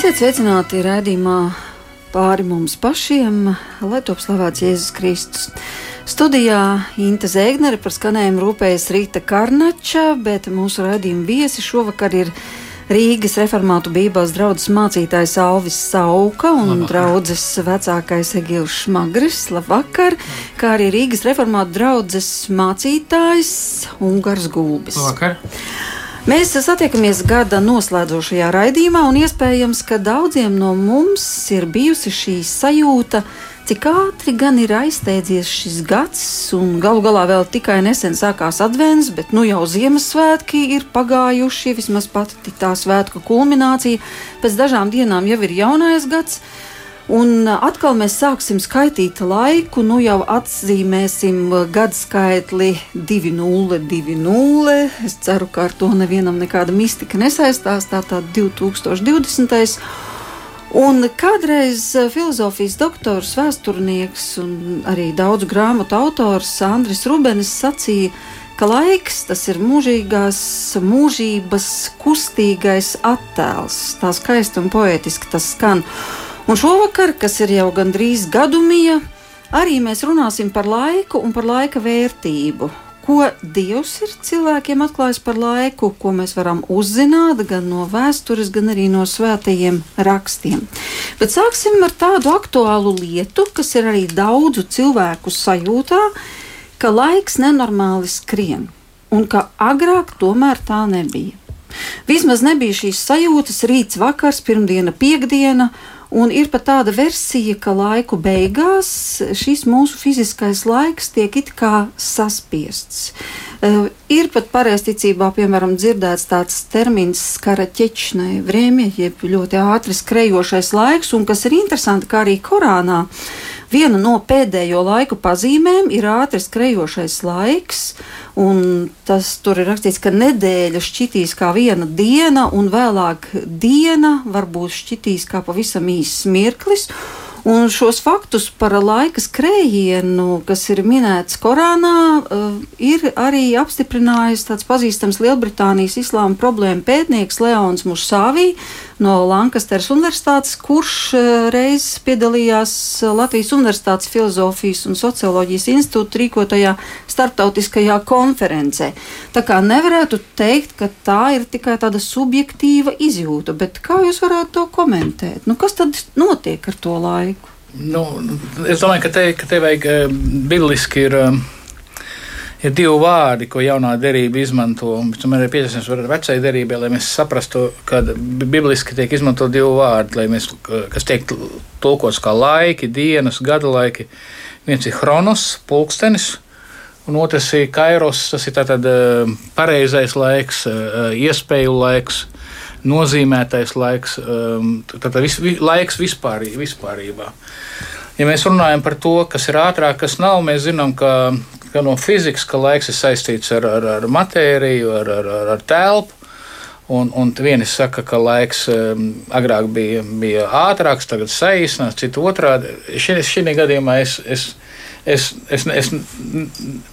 Esiet sveicināti raidījumā pāri mums pašiem, lai top slavēts Jēzus Kristus. Studijā Inte Zēgnere par skanējumu rūpējas Rīta Karnača, bet mūsu raidījuma viesi šovakar ir Rīgas reformātu bībeles draugs mācītājs Alvis Sauka un labvakar. draudzes vecākais Egils Šmagris. Labvakar! Kā arī Rīgas reformātu draudzes mācītājs Ungars Gulbis. Labvakar! Mēs satiekamies gada noslēdzošajā raidījumā, un iespējams, ka daudziem no mums ir bijusi šī sajūta, cik ātri gan ir aizsteidzies šis gads, un galu galā vēl tikai nesen sākās advents, bet nu jau Ziemassvētki ir pagājuši, vismaz pati tā svētku kulminācija. Pēc dažām dienām jau ir jaunais gads. Un atkal mēs sāksim skaitīt laiku, nu jau atzīmēsim gadu skaitli 2020. Es ceru, ka ar to nevienam nekāda mistika nesaistās. Tātad 2020. Un kādreiz filozofijas doktors, vēsturnieks un arī daudzu grāmatu autors Andris Rubenis sacīja, ka laiks tas ir mūžīgās mūžības kustīgais attēls. Tā skaisti un poetiski tas skan. Un šovakar, kas ir jau gandrīz gadumija, arī mēs runāsim par laiku un par laika vērtību. Ko Dievs ir cilvēkiem atklājis par laiku, ko mēs varam uzzināt gan no vēstures, gan arī no svētajiem rakstiem. Bet sāksim ar tādu aktuālu lietu, kas ir arī daudzu cilvēku sajūtā, ka laiks nenormāli skrien un ka agrāk tomēr tā nebija. Vismaz nebija šīs sajūtas rīts, vakars, pirmdiena, piekdiena Un ir pat tāda versija, ka laiku beigās šis mūsu fiziskais laiks tiek it kā saspiests. Uh, ir pat pareizticībā, piemēram, dzirdēts tāds termins skara ķečnai vrēmie, jeb ļoti ātri skrejošais laiks, un kas ir interesanti, kā arī Korānā. Viena no pēdējo laiku pazīmēm ir ātri skrejošais laiks, Un tas tur ir rakstīts, ka nedēļa šķitīs kā viena diena, un vēlāk diena varbūt šķitīs kā pavisam īsts mirklis. Un šos faktus par laika skrējienu, kas ir minēts Korānā, eh, ir arī apstiprinājis tāds pazīstams Lielbritānijas islāma problēma pētnieks Leons Musāvī no Lankasteras Universitātes, kurš eh, reiz piedalījās Latvijas Universitātes filozofijas un socioloģijas institūta rīkotajā starptautiskajā konferencē. Tā kā nevarētu teikt, ka tā ir tikai tāda subjektīva izjūta, bet kā jūs varētu to komentēt? Nu, kas tad notiek ar to laiku? Nu, es domāju, ka te, ka te vajag eh, bibliski ir. Eh, ir divi vārdi, ko jaunā derība izmanto. Tomēr ir pieciešams ar vecai derībai, lai mēs saprastu, ka bibliski tiek izmantot divi vārdi, mēs, kas tiek tulkots kā laiki, dienas, gada laiki. Viens ir chronos, pulkstenis, un otrs ir kairos, tas ir tātad eh, pareizais laiks, iespēju laiks nozīmētais laiks, um, tad vis, vi, laiks vispār, vispārībā. Ja mēs runājam par to, kas ir ātrāk, kas nav, mēs zinām, ka, ka no fizikas ka laiks ir saistīts ar, ar, ar matēriju, ar, ar, ar, ar telpu. Un, un vieni saka, ka laiks um, agrāk bija, bija ātrāks, tagad saīsinās, citi otrādi. Šī gadījumā es, es, es, es, es,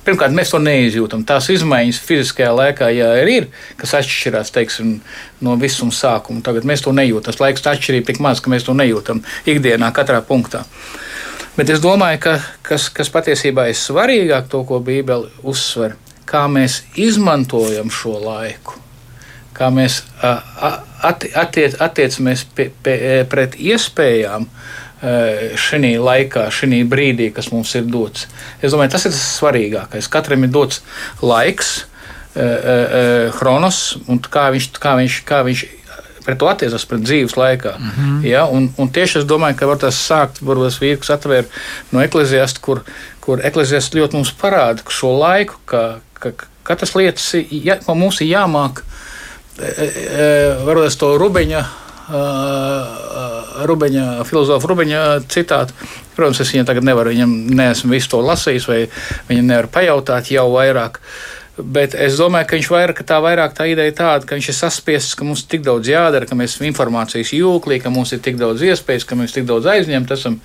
pirmkārt, mēs to neizjūtam. Tās izmaiņas fiziskajā laikā, ja ir, ir kas atšķirās teiksim, no visuma sākuma, tagad mēs to nejūtam. Tas laiks atšķirība tik maz, ka mēs to nejūtam ikdienā, katrā punktā. Bet es domāju, ka kas, kas patiesībā ir svarīgāk, to, ko Bībele uzsver, kā mēs izmantojam šo laiku kā mēs attiec, attiecamies pie, pie, pret iespējām, Eh, šī laikā, šī brīdī, kas mums ir dots. Es domāju, tas ir tas svarīgākais. Katram ir dots laiks, chronos, eh, eh, un kā viņš, kā viņš, kā viņš pret to attiecas pret dzīves laikā. Mm -hmm. ja, un, un tieši es domāju, ka var tas sākt, varbūt vīrs atvēr no ekleziāsta, kur, kur ekleziāsts ļoti mums parāda šo laiku, ka, ka, ka tas lietas, ja, ko mums ir jāmāk, varbūt to rubeņa Rubeņa, filozofa Rubeņa citātu. Protams, es viņam tagad nevaru, viņam neesmu visu to lasījis, vai viņam nevaru pajautāt jau vairāk. Bet es domāju, ka viņš vairāk, tā vairāk tā ideja tāda, ka viņš ir saspiests, ka mums ir tik daudz jādara, ka mēs esam informācijas jūklī, ka mums ir tik daudz iespējas, ka mēs tik daudz aizņemti esam,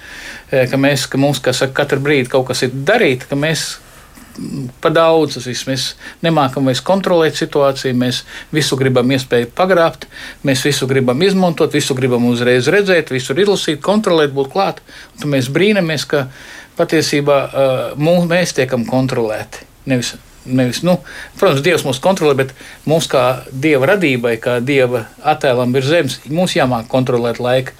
ka, mēs, ka mums, kas katru brīdi kaut kas ir darīt, ka mēs pa daudz. Viss. Mēs nemākam vairs kontrolēt situāciju, mēs visu gribam iespēju pagrābt, mēs visu gribam izmantot, visu gribam uzreiz redzēt, visu izlasīt, kontrolēt, būt klāt. Un tad mēs brīnamies, ka patiesībā uh, mūs, mēs tiekam kontrolēti. Nevis Nevis, nu, protams, Dievs mūs kontrolē, bet mums kā dieva radībai, kā dieva attēlam virs zemes, mums jāmāk kontrolēt laiku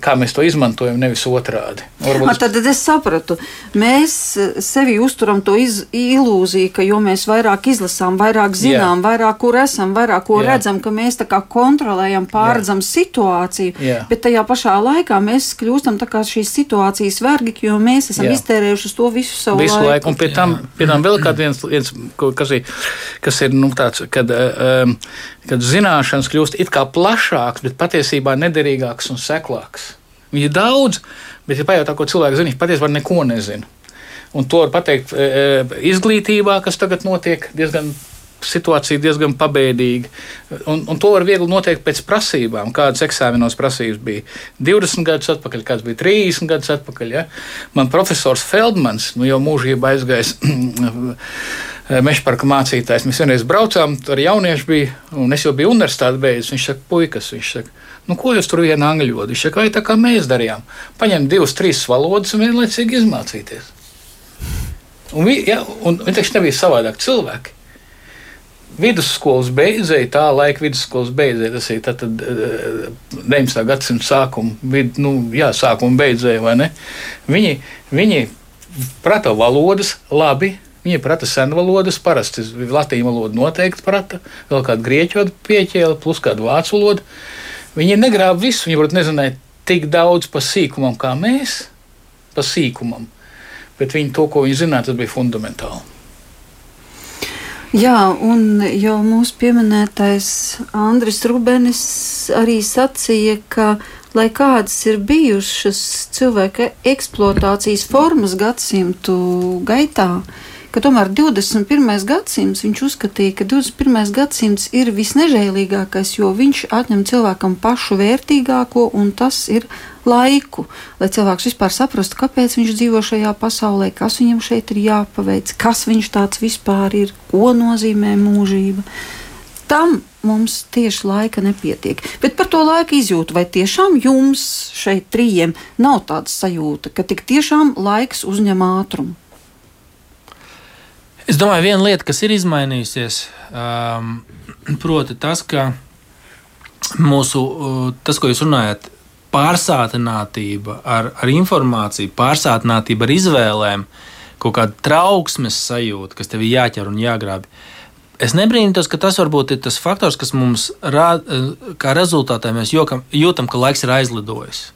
kā mēs to izmantojam, nevis otrādi. Varbūt... A, tad es sapratu, mēs eh, sevi uzturam to iz, ilūziju, ka jo mēs vairāk izlasām, vairāk zinām, Jā. vairāk kur esam, vairāk ko Jā. redzam, ka mēs tā kā kontrolējam, pārredzam Jā. situāciju, Jā. bet tajā pašā laikā mēs kļūstam tā kā šīs situācijas vergi, jo mēs esam Jā. iztērējuši uz to visu savu visu laiku. laiku. Un pie tam, pie tam vēl kāds viens, viens kas ir, kas ir nu, tāds, kad, um, kad zināšanas kļūst it kā plašākas, bet patiesībā nederīgākas un seklākas. Viņi ir daudz, bet, ja pajautā, ko cilvēks zina, viņš patiesībā neko nezina. Un to var pateikt e, e, izglītībā, kas tagad notiek diezgan situācija diezgan pabēdīga. Un, un to var viegli noteikt pēc prasībām, kādas eksāmenos prasības bija 20 gadus atpakaļ, kāds bija 30 gadus atpakaļ. Ja? Man profesors Feldmans, nu jau mūžībā aizgājis meža parka mācītājs, mēs vienreiz braucām, tur jaunieši bija, un es jau biju universitāti beidzis. Viņš saka, puikas, viņš saka, Nu, ko jūs tur vienā angļu valodā? Viņš saka, vai tā kā mēs darījām? Paņemt divas, trīs valodas un vienlaicīgi izmācīties. Un, vi, ja, un viņi taču nebija savādāk cilvēki. Vidusskolas beidzēji, tā laika vidusskolas beidzēji, tas ir tad, tad, 19. gadsimta sākuma, vid, nu, jā, sākuma beidzēji, vai ne? Viņi, viņi prata valodas labi, Viņa prata senu valodas, parasti latīņu valodu noteikti prata, vēl kādu grieķu valodu pieķēla, plus kādu vācu valodu. Viņi negrāba visu, viņi varbūt nezināja tik daudz par sīkumam kā mēs, par sīkumam, bet viņi to, ko viņi zināja, tas bija fundamentāli. Jā, un jau mūsu pieminētais Andris Rubenis arī sacīja, ka, lai kādas ir bijušas cilvēka eksploatācijas formas gadsimtu gaitā, uh, ka tomēr 21. gadsimts viņš uzskatīja, ka 21. gadsimts ir visnežēlīgākais, jo viņš atņem cilvēkam pašu vērtīgāko, un tas ir laiku, lai cilvēks vispār saprastu, kāpēc viņš dzīvo šajā pasaulē, kas viņam šeit ir jāpaveic, kas viņš tāds vispār ir, ko nozīmē mūžība. Tam mums tieši laika nepietiek. Bet par to laika izjūtu, vai tiešām jums šeit trījiem nav tāda sajūta, ka tik tiešām laiks uzņem ātrumu? Es domāju, viena lieta, kas ir izmainījusies, um, proti, tas, ka mūsu, uh, tas, ko jūs runājat, pārsātinātība ar, ar informāciju, pārsātinātība ar izvēlēm, kaut kāda trauksmes sajūta, kas tev ir jāķer un jāgrābj. Es nebrīnos, ka tas varbūt ir tas faktors, kas mums rāda, uh, kā rezultātā mēs jokam, jūtam, ka laiks ir aizlidojis.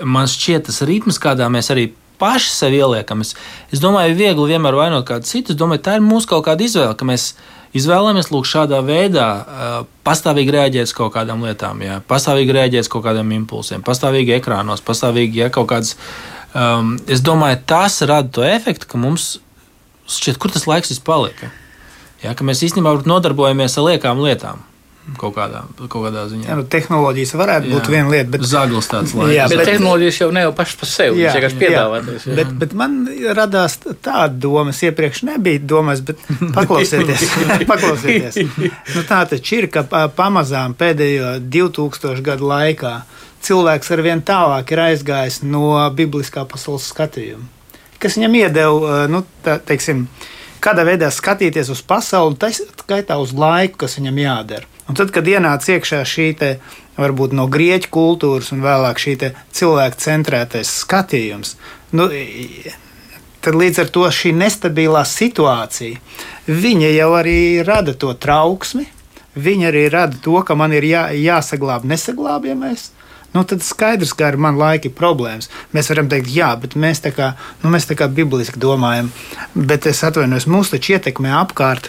Man šķiet, tas ritms, kādā mēs arī paši sev ieliekam. Es, es domāju, viegli vienmēr vainot kādu citu. Es domāju, tā ir mūsu kaut kāda izvēle, ka mēs izvēlamies lūk šādā veidā uh, pastāvīgi reaģēt uz kaut kādām lietām, jā, pastāvīgi reaģēt uz kaut kādiem impulsiem, pastāvīgi ekrānos, pastāvīgi ja, kaut kādas. Um, es domāju, tas rada to efektu, ka mums šķiet, kur tas laiks vispār palika. Ja, ka mēs īstenībā nodarbojamies ar liekām lietām. Kaut kādā, kaut kādā ziņā. Jā, nu, tehnoloģijas varētu jā. būt viena lieta, bet Zaglis tāds laiks. Jā, bet, bet tehnoloģijas jau ne jau pašas par sevi. Jā, vienkārši piedāvāties. Jā. Bet, bet man radās tāda doma, iepriekš nebija domājis, bet paklausieties. paklausieties. Nu, tā taču ir, ka pamazām pēdējo 2000 gadu laikā cilvēks ar vien tālāk ir aizgājis no bibliskā pasaules skatījuma, kas viņam iedeva, nu, tā, teiksim, kādā veidā skatīties uz pasauli, tā skaitā uz laiku, kas viņam jādara. Un tad, kad ienāca iekšā šī te, varbūt no grieķu kultūras un vēlāk šī cilvēka centrētais skatījums, nu, tad līdz ar to šī nestabilā situācija, viņa jau arī rada to trauksmi, viņa arī rada to, ka man ir jā, jāsaglāb nesaglābjamais. Nu, tad skaidrs, ka ar mani laika ir problēmas. Mēs varam teikt, jā, bet mēs tā kā, nu, mēs tā kā bibliski domājam. Bet es atvainojos, mūs taču ietekmē apkārt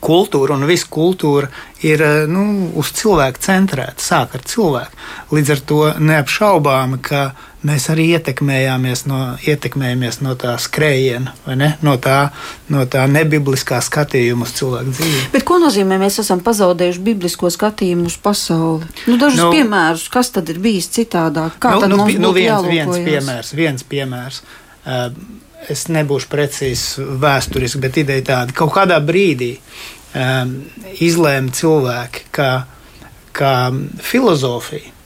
kultūra un visa kultūra ir eh, nu, uz cilvēku centrēta, sāk ar cilvēku. Līdz ar to neapšaubāmi, ka mēs arī ietekmējāmies no, ietekmējamies no tā skrējiena, ne? no, tā, no tā nebibliskā skatījuma uz cilvēku dzīvi. Bet ko nozīmē, mēs esam pazaudējuši biblisko skatījumu uz pasauli? Nu, dažus nu, piemērus, kas tad ir bijis citādāk? Kā nu, tad nu, mums nu, viens, viens piemērs, viens piemērs. Uh, es nebūšu precīzs vēsturiski, bet ideja tāda, ka kaut kādā brīdī um, izlēma cilvēki, ka, ka filozofija.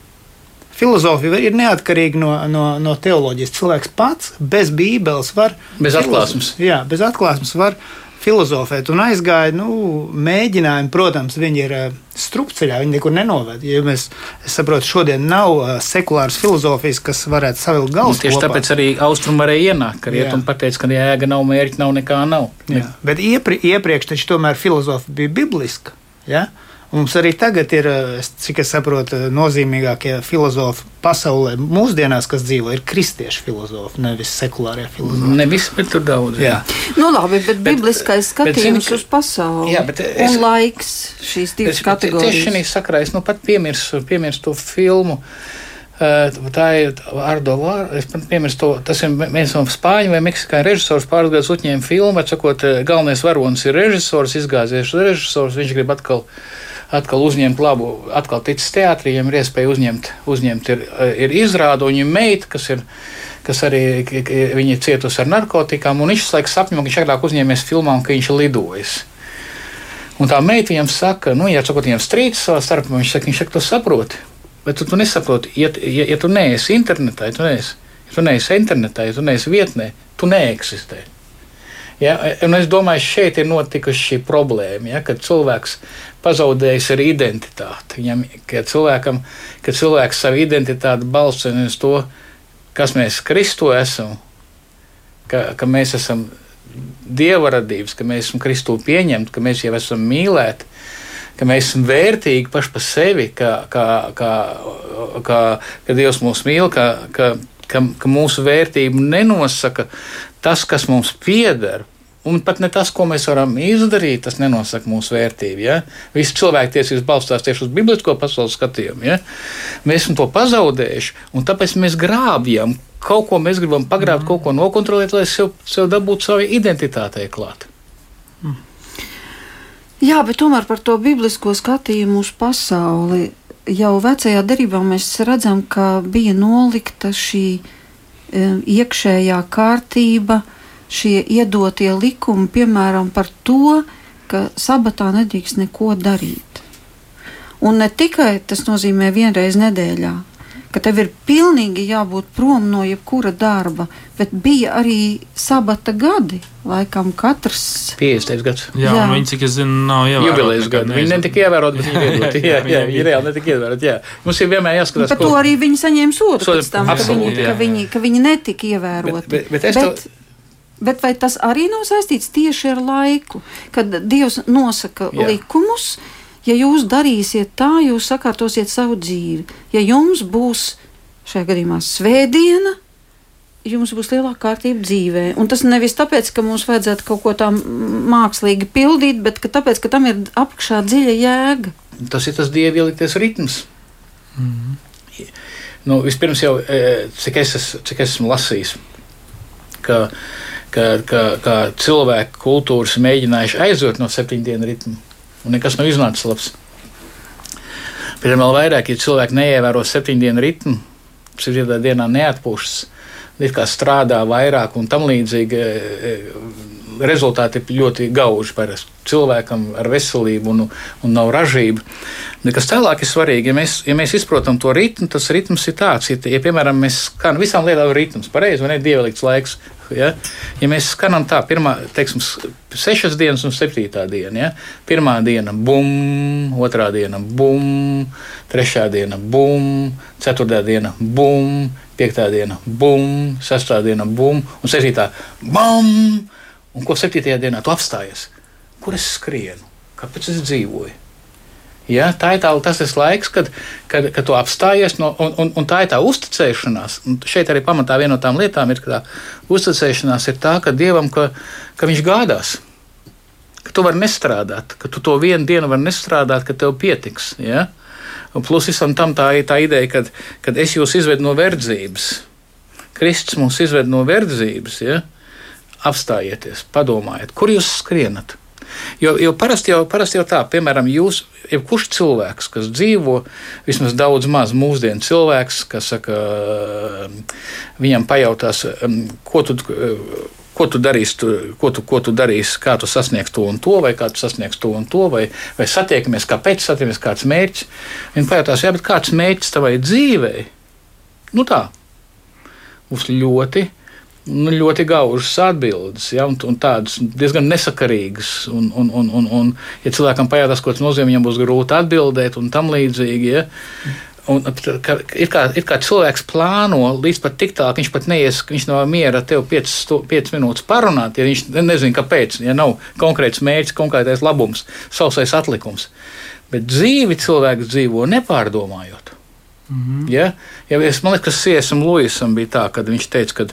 Filozofija ir neatkarīga no, no, no teoloģijas. Cilvēks pats bez bībeles var. Bez atklāsmes. Jā, bez atklāsmes var filozofēt un aizgāja. Nu, mēģinājumi, protams, viņi ir uh, strupceļā, viņi nekur nenoved. Ja mēs, es saprotu, šodien nav uh, sekulāras filozofijas, kas varētu savilkt. Nu, tieši kopā. tāpēc arī austrumu varēja ienākt, ka rietumi pateica, ka jēga nav, mērķi nav, nekā nav. Jā. Bet iepri, iepriekš taču tomēr filozofija bija bibliska. Ja? Mums arī tagad ir, cik es saprotu, nozīmīgākie filozofi pasaulē mūsdienās, kas dzīvo, ir kristiešu filozofi, nevis sekulārie filozofi. Nevis, bet tur daudz. Jā, nu labi, bet, bet bibliskais skatījums bet, uz pasauli jā, es, un laiks šīs divas es, kategorijas. Tieši šī sakarā es nu pat piemirsu, piemirsu to filmu. Tā ir Ardo Vāra. Es piemirstu to. Tas ir viens no spāņu vai meksikāņu režisors. Pāris gadus uzņēma filmu, sakot, galvenais varonis ir režisors, izgāzies režisors. Viņš grib atkal atkal uzņemt labu, atkal ticis teātrī, viņam ir iespēja uzņemt, uzņemt ir, ir izrādu, un viņa meita, kas ir kas arī viņa cietusi ar narkotikām, un viņš laikam sapņo, ka viņš agrāk uzņēmies filmām, ka viņš ir lidojis. Un tā meita viņam saka, nu, ja sakot, viņam strīds savā starpā, viņš saka, viņš saka, tu saproti, bet tu, tu nesaproti, ja, ja, ja tu neesi internetā, ja tu neesi, ja tu neesi internetā, ja tu neesi vietnē, tu neeksistē. Ja? Un es domāju, šeit ir notikusi šī problēma, ja? kad cilvēks pazaudējis arī identitāti. Viņam, kad, cilvēkam, kad cilvēks savu identitāti balsta uz to, kas mēs Kristu esam, ka, ka mēs esam dieva radības, ka mēs esam Kristu pieņemti, ka mēs jau esam mīlēti. Ka mēs esam vērtīgi paši par sevi, ka, ka, ka, ka, ka Dievs mūs mīl, ka, ka, ka, ka mūsu vērtību nenosaka tas, kas mums pieder, Un pat ne tas, ko mēs varam izdarīt, tas nenosaka mūsu vērtību. Ja? Visi cilvēktiesības balstās tieši uz biblisko pasaules skatījumu. Ja? Mēs esam to pazaudējuši, un tāpēc mēs grābjam kaut ko, mēs gribam pagrābt, mm. kaut ko nokontrolēt, lai sev, sev dabūtu savai identitātei klāt. Mm. Jā, bet tomēr par to biblisko skatījumu uz pasauli. Jau vecajā derībā mēs redzam, ka bija nolikta šī e, iekšējā kārtība, šie iedotie likumi, piemēram, par to, ka sabatā nedrīkst neko darīt. Un ne tikai tas nozīmē vienreiz nedēļā, ka tev ir pilnīgi jābūt prom no jebkura darba, bet bija arī sabata gadi. Laikam katrs 50 gads. Jā, jā. viņi, cik es zinu, nav ievēroti. Jubilejas gadi. Viņi netika ievēroti, bet viņi ievēroti. Jā, jā, viņi reāli netika ievēroti. Jā. Mums ir vienmēr jāskatās. Par ko... to arī viņi saņēma sodu pēc tam, ka viņi, ka, viņi, ka viņi netika ievēroti. Bet, bet, bet, bet, to... Bet vai tas arī nav saistīts tieši ar laiku, kad Dievs nosaka Jā. likumus? Ja jūs darīsiet tā, jūs sakārtosiet savu dzīvi. Ja jums būs šajā gadījumā svētdiena, jums būs lielāka kārtība dzīvē. Un tas nevis tāpēc, ka mums vajadzētu kaut ko tā mākslīgi pildīt, bet ka tāpēc, ka tam ir apakšā dziļa jēga. Tas ir tas dievieliktais ritms. Mm -hmm. nu, vispirms jau, e, cik es, cik es esmu lasījis, ka ka, ka, ka cilvēku kultūras mēģinājuši aizot no septiņu dienu ritma, un nekas nav iznācis labs. Bet vēl vairāk, ja cilvēki neievēro septiņu dienu ritmu, septiņā dienā neatpūšas, it kā strādā vairāk un tam līdzīgi. Rezultāti ir ļoti gauži parasti cilvēkam ar veselību un, un nav ražība. Kas tālāk ir svarīgi, ja mēs, ja mēs izprotam to ritmu, tas ritms ir tāds, ja, ja piemēram, mēs nu visām lietām ritms, pareizi vai ne, dievelikts laiks, Ja? ja mēs skanam tā, pirmā, teiksim, sešas dienas un septītā diena. Ja? Pirmā diena - bum, otrā diena - bum, trešā diena - bum, ceturtā diena - bum, piektā diena - bum, sestā diena - bum un septītā - bum. Un ko septītajā dienā tu apstājies? Kur es skrienu? Kāpēc es dzīvoju? Ja, tā ir tā, tas ir laiks, kad, kad, kad tu apstājies, no, un, un, un tā ir tā uzticēšanās. Un šeit arī pamatā viena no tām lietām ir, tā uzticēšanās ir tā, ka Dievam, ka, ka Viņš gādās, ka tu vari nestrādāt, ka tu to vienu dienu vari nestrādāt, ka tev pietiks. Ja? Un plus visam tam tā ir tā ideja, ka kad es jūs izvedu no verdzības. Kristus mūs izved no verdzības. Ja? Apstājieties, padomājiet, kur jūs skrienat. Jo, jo parasti, jau, parasti jau tā, piemēram, jūs, jebkurš cilvēks, kas dzīvo, vismaz daudz maz mūsdienu cilvēks, kas saka, viņam pajautās, ko tu ko tu darīsi, tu, ko, tu, ko tu darīsi, kā tu sasniegsi to un to, vai kā tu sasniegsi to un to, vai, vai satiekamies, kāpēc satiekamies, kāds mērķis. Viņa pajautās, jā, bet kāds mērķis tavai dzīvei? Nu tā, būs ļoti. Nu, ļoti gaužas atbildes, ja, un, un tādas diezgan nesakarīgas. Un, un, un, un, un, ja cilvēkam pajautās, ko tas nozīmē, viņam būs grūti atbildēt, un tam līdzīgi. Ja. Un, ka, ir, kā, ir kā cilvēks plāno līdz pat tik tālu, ka viņš pat neies, viņš nav miera ar tevi 5 minūtes parunāt, ja viņš nezina, kāpēc, ja nav konkrēts mērķis, konkrētais labums, sausais atlikums. Bet dzīvi cilvēks dzīvo nepārdomājot. Mm -hmm. ja? Ja es, man liekas, ka Siesam Luisam bija tā, kad viņš teica, ka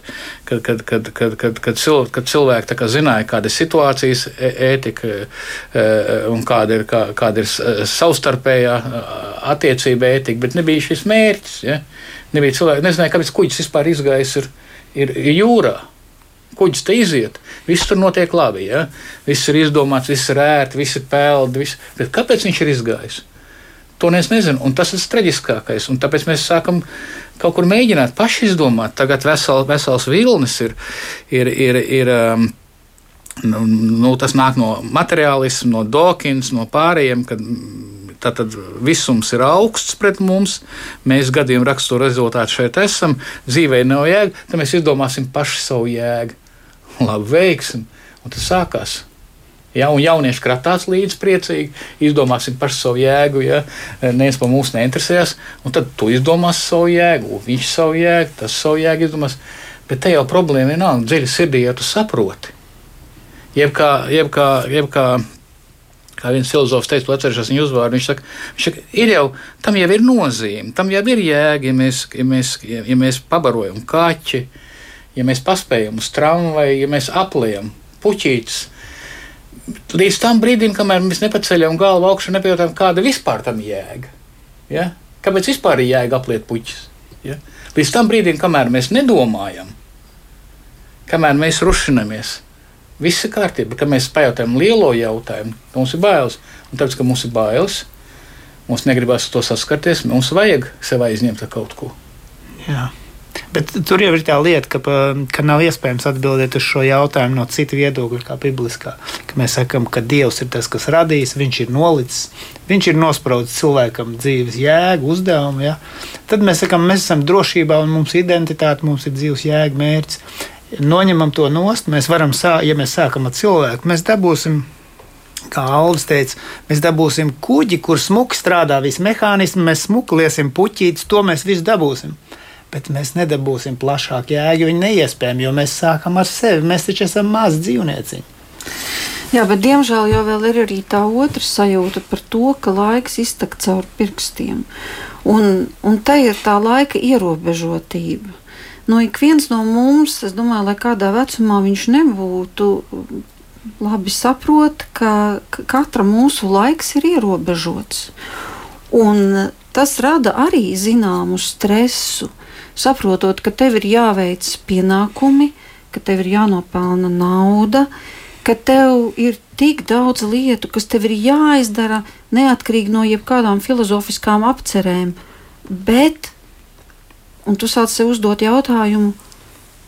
kad, kad, kad, kad, kad, kad, cil, kad cilvēki kā zināja, kāda ir situācijas ētika e, e, un kāda ir, kā, kāda ir savstarpējā attiecība ētika, bet nebija šis mērķis. Ja? Nebija cilvēki, nezināja, kāpēc kuģis vispār izgājis ir, ir jūrā. Kuģis te iziet, viss tur notiek labi. Ja? Viss ir izdomāts, viss ir ērti, viss ir peldi. Viss... Bet kāpēc viņš ir izgājis? To es nezinu, un tas ir traģiskākais. Tāpēc mēs sākam kaut kur mēģināt paši izdomāt. Tagad vesel, vesels vilnis ir. ir, ir, ir um, nu, nu, tas nāk no materiālisma, no Dawkins, no pārējiem. Kad, Tātad visums ir augsts pret mums, mēs gadiem raksturu rezultātu šeit esam, dzīvē nav jēga, tad mēs izdomāsim paši savu jēgu. Labi, veiksim, un tas sākās. Ja, un jaunieši kratās līdzi priecīgi, izdomāsim par savu jēgu, ja neviens par mums neinteresējas, tad tu izdomāsi savu jēgu, viņš savu jēgu, tas savu jēgu izdomās. Bet te jau problēma ir nav dziļi sirdī, ja tu saproti. Jeb kā, jeb kā, jeb kā, kā viens filozofs teica, atcerēšos viņa uzvārdu, viņš saka, viņš saka, ir jau, tam jau ir nozīme, tam jau ir jēga, ja mēs, ja mēs, ja mēs pabarojam kaķi, ja mēs paspējam uz tramvaju, ja mēs apliekam puķītes līdz tam brīdim, kamēr mēs nepaceļam galvu augšu nepajautām, kāda vispār tam jēga. Ja? Kāpēc vispār ir jēga apliet puķis? Ja? Līdz tam brīdim, kamēr mēs nedomājam, kamēr mēs rušinamies, viss ir kārtībā. Kad mēs pajautājam lielo jautājumu, mums ir bailes. Un tāpēc, ka mums ir bailes, mums negribas to saskarties, mums vajag sev aizņemt kaut ko. Jā. Bet tur jau ir tā lieta, ka, ka nav iespējams atbildēt uz šo jautājumu no citu viedokļa, kā bibliskā. Ka mēs sakām, ka Dievs ir tas, kas radījis, Viņš ir nolicis, Viņš ir nospraudis cilvēkam dzīves jēgu, uzdevumu. Ja? Tad mēs sakām, mēs esam drošībā un mums ir identitāte, mums ir dzīves jēga, mērķis. Noņemam to nost, mēs varam, sā, ja mēs sākam ar cilvēku, mēs dabūsim kā Alvis teica, mēs dabūsim kuģi, kur smuki strādā visi mehānismi, mēs smuki liesim puķītes, to mēs visu dabūsim bet mēs nedabūsim plašāku jēgu. Viņa neiespējami, jo mēs sākam ar sevi. Mēs taču esam mazi dzīvnieciņi. Jā, bet diemžēl jau ir arī tā otra sajūta par to, ka laiks iztek caur pirkstiem. Un, un te ir tā laika ierobežotība. No ik viens no mums, es domāju, lai kādā vecumā viņš nebūtu, labi saprot, ka katra mūsu laiks ir ierobežots. Un tas rada arī zināmu stresu saprotot, ka tev ir jāveic pienākumi, ka tev ir jānopelna nauda, ka tev ir tik daudz lietu, kas tev ir jāizdara neatkarīgi no jebkādām filozofiskām apcerēm. Bet, un tu sāc sev uzdot jautājumu,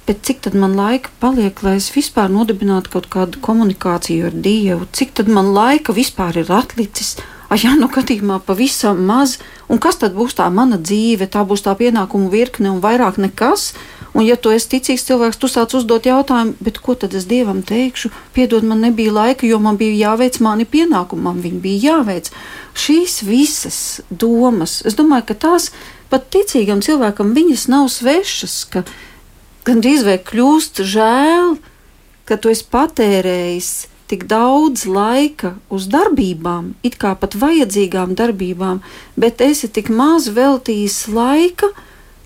bet cik tad man laika paliek, lai es vispār nodibinātu kaut kādu komunikāciju ar Dievu, cik tad man laika vispār ir atlicis, ah, jā, nu, gadījumā pavisam maz, un kas tad būs tā mana dzīve? Tā būs tā pienākumu virkne un vairāk nekas. Un, ja tu esi ticīgs cilvēks, tu sāc uzdot jautājumu, ko tad es dievam teikšu? Piedod, man nebija laika, jo man bija jāveic mani pienākumi, man viņi bija jāveic. Šīs visas domas, es domāju, ka tās pat ticīgam cilvēkam viņas nav svešas, ka gandrīz vai kļūst žēl, ka tu esi patērējis tik daudz laika uz darbībām, it kā pat vajadzīgām darbībām, bet esi tik maz veltījis laika,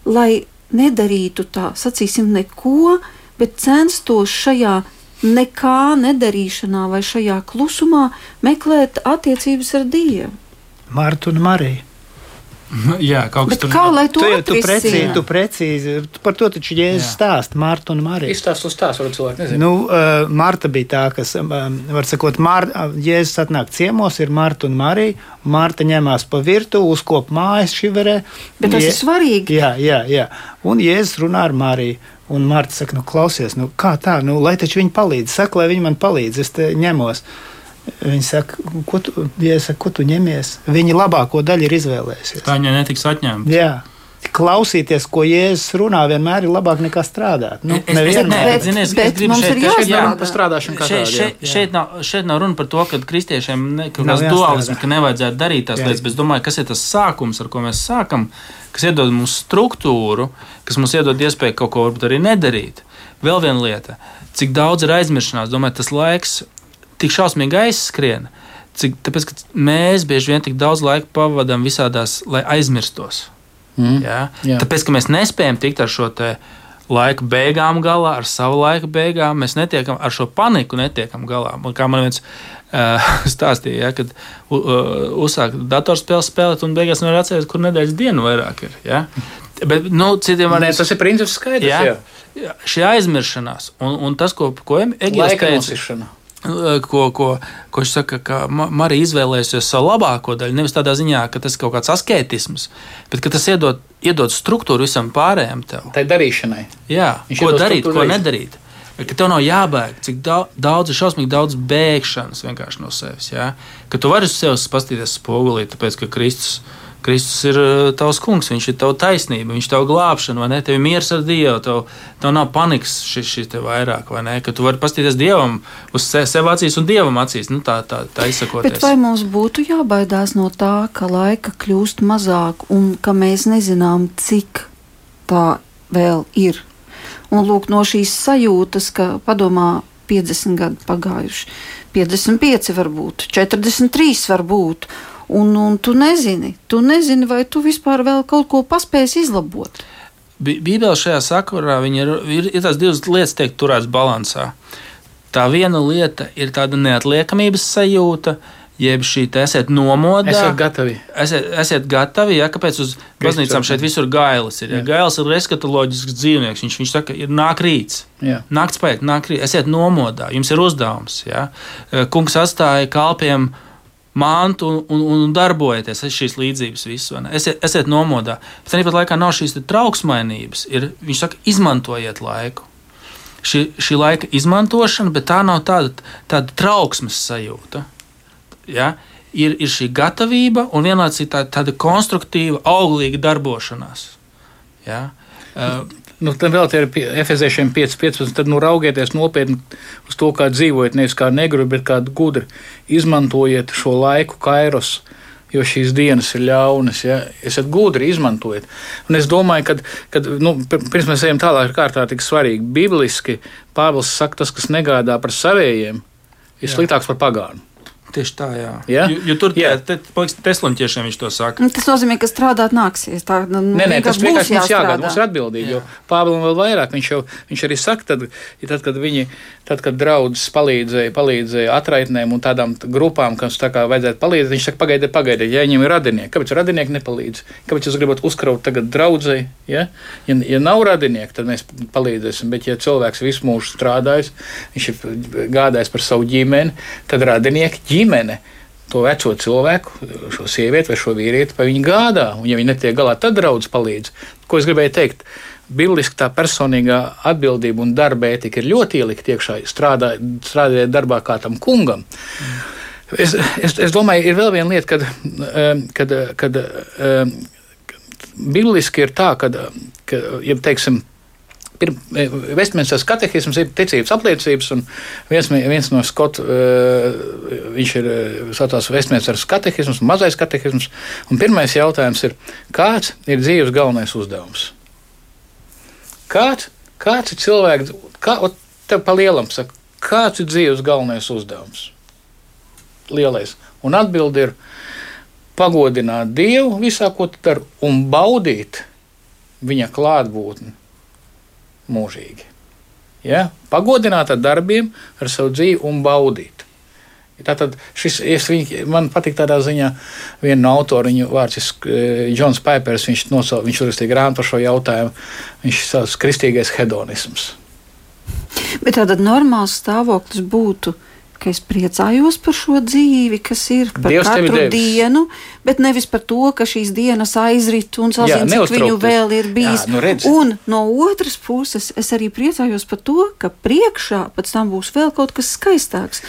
lai nedarītu tā, sacīsim, neko, bet censtos šajā nekā nedarīšanā vai šajā klusumā meklēt attiecības ar Dievu. Marta un Marija. Jā, kaut kas tāds - kā lai to tu, tu precīzi, tu precīzi, par to taču Jēzus stāsta Marta un Marija. Izstāst uz tās, varbūt cilvēki nezina. Nu, uh, Marta bija tā, kas, um, var sakot, Mar Jēzus atnāk ciemos, ir Marta un Marija. Marta ņemās pa virtu, uzkop mājas šiverē. Bet tas Je... ir svarīgi. Jā, jā, jā. Un Jēzus runā ar Mariju. Un Marta saka, nu, klausies, nu, kā tā, nu, lai taču viņi palīdz. Saka, lai viņi man palīdz, es te ņemos. Viņi saka, ko tu, ja saka, ko tu ņemies? Viņi labāko daļu ir izvēlējušies. Tā viņa netiks atņemta. Jā. Klausīties, ko Jēzus runā, vienmēr ir labāk nekā strādāt. Nu, Es- es- nevienmēr. tādu. šeit, jā. šeit, nav, šeit nav runa par to, ka kristiešiem kaut kāds dualisms, ka nevajadzētu darīt tās Jā. lietas, bet es domāju, kas ir tas sākums, ar ko mēs sākam, kas iedod mums struktūru, kas mums iedod iespēju kaut ko varbūt arī nedarīt. Vēl viena lieta, cik daudz ir aizmiršanās, domāju, tas laiks tik šausmīgi aizskrien, cik, tāpēc, mēs bieži vien tik daudz laika pavadām visādās, lai aizmirstos. Mm. Ja? Jā. Tāpēc, ka mēs nespējam tikt ar šo laika beigām galā, ar savu laika beigām, mēs netiekam ar šo paniku, netiekam galā. Kā man viens uh, stāstīja, ja, kad uh, uzsāk datorspēles spēlēt, un beigās nevar atcerēties, kur nedēļas dienu vairāk ir. Ja? Bet, nu, citiem vārdiem, tas ir princips skaidrs. Jā. Jā. jā, šī aizmiršanās, un, un tas, ko, ko Laika teica, ko, ko, ko viņš saka, ka Ma- Marija izvēlējusies savu labāko daļu. Nevis tādā ziņā, ka tas ir kaut kāds asketisms, bet ka tas iedod, iedod struktūru visam pārējiem tev. Tai darīšanai. Jā, Viņš ko darīt, ko darīt. nedarīt. Ka tev nav jābēg, cik daudz, ir šausmīgi daudz bēgšanas vienkārši no sevis. Jā? Ka tu vari uz sevi paskatīties spogulī, tāpēc ka Kristus, Kristus ir uh, tavs kungs, viņš ir tava taisnība, viņš ir tava glābšana, vai ne? Tev ir miers ar Dievu, tev, tev nav panikas šis, šis te vairāk, vai ne? Ka tu vari paskatīties Dievam uz se, sev acīs un Dievam acīs, nu tā, tā, tā izsakoties. Bet vai mums būtu jābaidās no tā, ka laika kļūst mazāk un ka mēs nezinām, cik tā vēl ir? Un lūk, no šīs sajūtas, ka padomā 50 gadi pagājuši, 55 varbūt, 43 varbūt. Un, un tu nezini, tu nezini, vai tu vispār vēl kaut ko paspēsi izlabot. Bībelē šajā sakarā ir, ir, ir tās divas lietas, kas tiek turētas balansā. Tā viena lieta ir tāda neatliekamības sajūta, jeb šī esiet nomodā. Esat gatavi. Esiet, esiet gatavi, ja kāpēc uz baznīcām šeit visur gailis ir. Ja? Gailis ir eskatoloģisks dzīvnieks. Viņš, viņš saka, ir nāk rīts. Jā. Nakts paiet, nāk rīts. Esiet nomodā, jums ir uzdevums. Ja? Kungs atstāja kalpiem mantu un, un, un darbojieties ar šīs līdzības visu. Esiet, esiet nomodā. Bet tāpat laikā nav šīs trauksmainības. Ir, viņš saka, izmantojiet laiku. Šī, šī laika izmantošana, bet tā nav tāda, tāda trauksmes sajūta. Ja? Ir, ir šī gatavība un vienlaikus ir tā, tāda konstruktīva, auglīga darbošanās. Ja? Uh, Nu, tad vēl tie ir Efeziešiem 5,15. Tad nu, raugieties nopietni uz to, kā dzīvojat, nevis kā negru, bet kā gudri. Izmantojiet šo laiku, kairos, jo šīs dienas ir ļaunas. Ja? Esat gudri, izmantojiet. Un es domāju, ka, nu, pir- pirms mēs ejam tālāk, kārtā tik svarīgi. Bibliski Pāvils saka, tas, kas negādā par savējiem, ir sliktāks par pagānu. Tieši tā, jā. Ja? Jo, jo tur Jā. te, te, teslonķiešiem viņš to saka. Nu, Tas nozīmē, ka strādāt nāksies. Tā, nu, Nē, nē, tas vienkārši mums jāgādā. Mums ir atbildīgi. Jo Pāvēlam vēl vairāk viņš, jau, viņš arī saka, tad, ja tad, kad viņi, tad, kad draudzes palīdzēja, palīdzēja atraitnēm un tādām grupām, kas tā kā vajadzētu palīdzēt, viņš saka, pagaidiet, pagaidiet, ja viņiem ir radinieki. Kāpēc radinieki nepalīdz? Kāpēc jūs gribat uzkraut tagad draudzēji? Ja? Ja, ja nav radinieki, tad mēs palīdzēsim. Bet, ja cilvēks visu mūžu strādājis, viņš ir gādājis par savu ģimeni, tad radinieki ģimene to veco cilvēku, šo sievieti vai šo vīrieti, pa viņu gādā. Un, ja viņi netiek galā, tad draugs palīdz. Ko es gribēju teikt? Bibliski tā personīgā atbildība un darba ētika ir ļoti ielikt iekšā, strādā, strādājot darbā kā tam kungam. Es, es, es domāju, ir vēl viena lieta, kad, em, kad, kad, em, bibliski ir tā, ka, ka ja teiksim, Vestminstras katehisms ir ticības apliecības, un viens, viens no skotu, uh, viņš ir uh, saucās Vestminstras katehisms, mazais katehisms, un pirmais jautājums ir, kāds ir dzīves galvenais uzdevums? Kāds, kāds ir cilvēks, kā, tev pa lielam saka, kāds ir dzīves galvenais uzdevums? Lielais. Un atbildi ir pagodināt Dievu visā, ko tu dari, un baudīt viņa klātbūtni mūžīgi. Ja? Pagodināt ar darbiem, ar savu dzīvi un baudīt. Tātad šis, es, viņ, man patīk tādā ziņā, viena no autora, viņa vārds ir Džons Pēpers, viņš, nosau, viņš uzrakstīja grāmatu par šo jautājumu, viņš sauc kristīgais hedonisms. Bet tātad normāls stāvoklis būtu, ka es priecājos par šo dzīvi, kas ir par Dievs katru dienu, bet nevis par to, ka šīs dienas aizrit un Jā, sazina, cik viņu vēl ir bijis. Jā, nu redzi. un no otras puses, es arī priecājos par to, ka priekšā pēc tam būs vēl kaut kas skaistāks.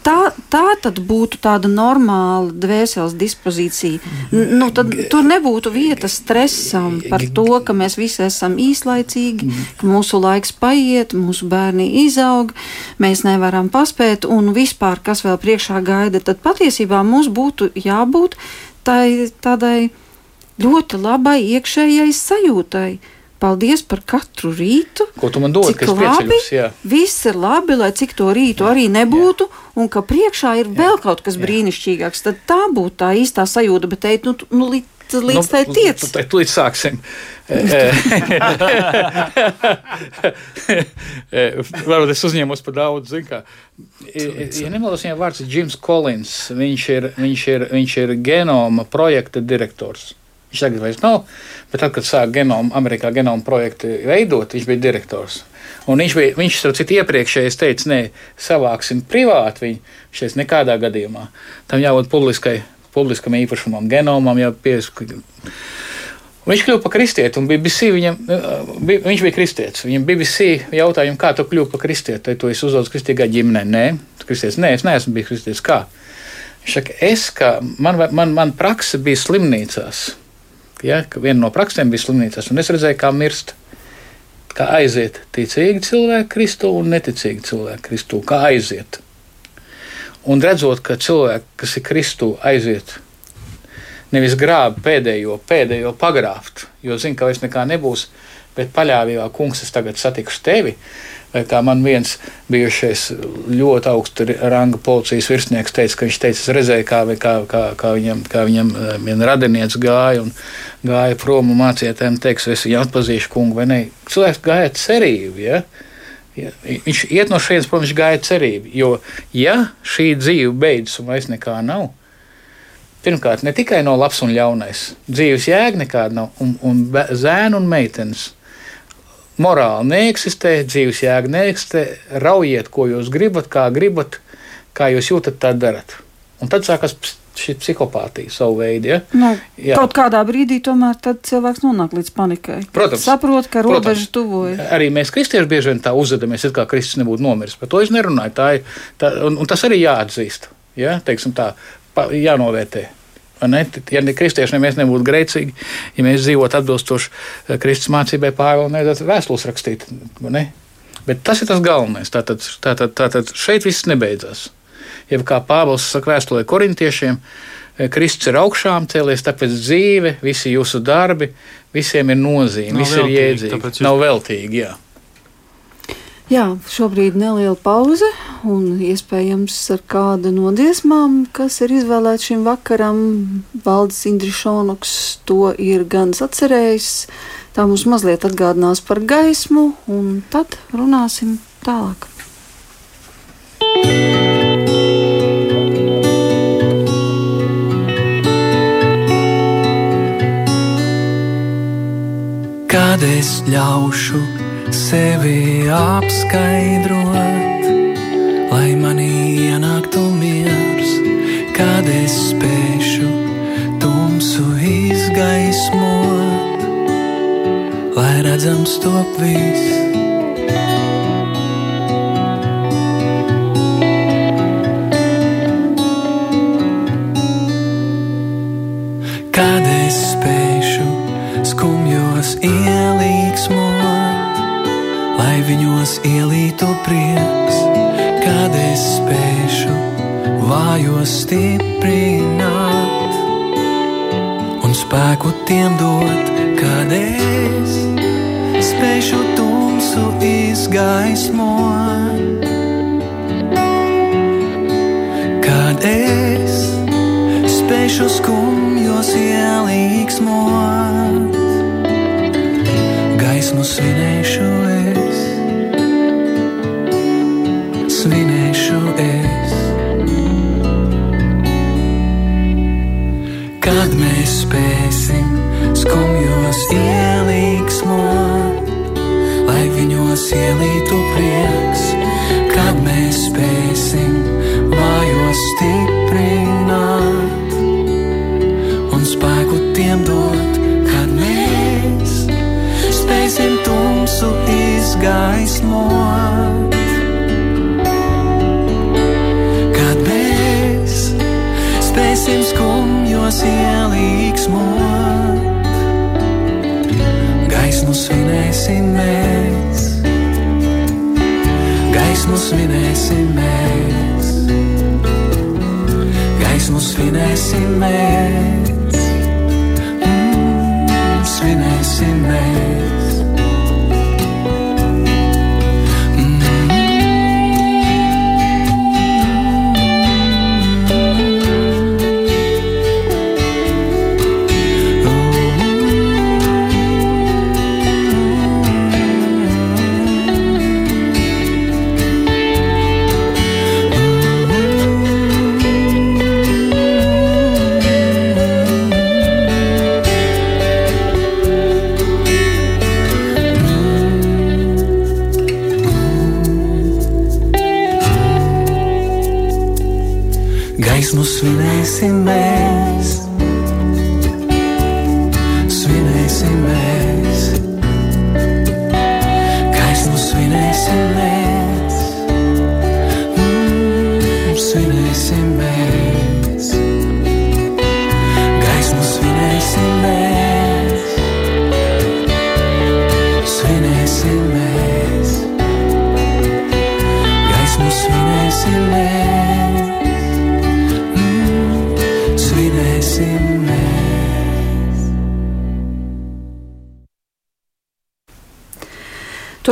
Tā, tā tad būtu tāda normāla dvēseles dispozīcija. N- Nu, tad tur nebūtu vietas stresam par to, ka mēs visi esam īslaicīgi, ka mūsu laiks paiet, mūsu bērni izaug, mēs nevaram paspēt, un vispār, kas vēl priekšā gaida, tad patiesībā mums būtu jābūt tai, tādai ļoti labai iekšējai sajūtai. Paldies par katru rītu. Ko tu man dod, Cik labi? Jā. Viss ir labi, lai cik to rītu arī nebūtu, un ka priekšā ir vēl kaut kas brīnišķīgāks. Tad tā būtu tā īstā sajūta, bet teikt, nu, tu- nu līdz, līdz tai tiec. Nu, tad līdz sāksim. Varbūt es uzņēmos par daudz. zini kā. Ja nemaldos, viņam vārds ir Jims Collins. Viņš ir, viņš ir, viņš ir genoma projekta direktors. Viņš tagad vairs nav, bet tad, kad sāk genoma, Amerikā genoma projektu veidot, viņš bija direktors. Un viņš, bija, viņš starp citu, iepriekšējais teica, nē, savāksim privāti viņu. Teica, nekādā gadījumā. Tam jābūt publiskai, publiskam īpašumam, genomam, jau piesakot. Viņš kļuva par kristieti, un BBC viņam, bija, viņš bija kristietis. Viņam BBC jautāja, kā tu kļuvi par kristieti? Tad tu esi uzaugusi kristīgā ģimenē. Nē, kristietis, nē, es neesmu bijis kristietis. Kā? Viņš saka, es, kā, man, man, man praksa bija slimnīcās. Ja, ka viena no praksēm bija slimnīcās, un es redzēju, kā mirst. Kā aiziet ticīgi cilvēki Kristu un neticīgi cilvēki Kristu. Kā aiziet. Un redzot, ka cilvēki, kas ir Kristu, aiziet nevis grābi pēdējo, pēdējo pagrābt, jo zina, ka vairs nekā nebūs, bet paļāvībā, kungs, es tagad satikšu tevi. Vai kā man viens bijušais ļoti augsta ranga policijas virsnieks teica, ka viņš teica, es redzēju, kā, kā, kā, kā viņam, kā viņam eh, viena radiniece gāja un gāja prom un mācītājiem teiks, es viņu atpazīšu kungu vai ne. Cilvēks gāja cerību, ja? Ja, viņš iet no šejienes, protams, gāja cerību, jo ja šī dzīve beidzas un vairs nekā nav, Pirmkārt, ne tikai no labs un ļaunais, dzīves jēga nekāda nav, un, un zēnu un meitenes. Morāli neeksistē, dzīves jēga neeksistē. Raujiet, ko jūs gribat, kā gribat, kā jūs jūtat, tā darat. Un tad sākas šī psihopātija savu veidu. Ja? Nu, Jā. kaut kādā brīdī tomēr cilvēks nonāk līdz panikai. Protams. Saprot, ka robeža tuvojas. Arī mēs, kristieši, bieži vien tā uzvedamies, it kā Kristus nebūtu nomiris. Par to es nerunāju. Tā ir, tā, un, un tas arī jāatzīst. Ja? Teiksim tā, pa, jānovērtē. Ne? Ja ne kristieši, ne mēs nebūtu grēcīgi, ja mēs dzīvotu atbilstoši eh, Kristus mācībai, Pāvila nevajadzētu vēstules rakstīt. Ne? Bet tas ir tas galvenais. Tātad, tātad, tātad šeit viss nebeidzas. Ja kā Pāvils saka vēstulē korintiešiem, eh, Kristus ir augšām cēlies, tāpēc dzīve, visi jūsu darbi, visiem ir nozīme, Nav viss ir veltīgi, jēdzīgi. tāpēc jūs- Nav veltīgi, jā. Jā, šobrīd neliela pauze, un iespējams ar kādu no dziesmām, kas ir izvēlēta šim vakaram, Valdis Indrišonuks to ir gan atcerējis. Tā mums mazliet atgādinās par gaismu, un tad runāsim tālāk. Kad es ļaušu sevi apskaidrot, lai manī ienāktu miers, kad es spēšu tumsu izgaismot, lai redzams top viss. Kad es spēšu skumjos ielīgsmot, lai viņos ielītu prieks, kad es spēšu vājos stiprināt un spēku tiem dot, kad es spēšu tumsu izgaismot. Kad es spēšu skumjos ielīgsmot, gaismu svinēšu paldies. Kad mēs spēsim skumjos ielīgsmot, lai viņos ielītu prieks, kad mēs spēsim vājos stiprināt un spēku tiem dot, kad mēs spēsim tumsu izgaismot. gaismos ielīgsmot, gaismu svinēsim mēs, gaismu svinēsim mēs, gaismu svinēsim mēs, mm, svinēsim mēs.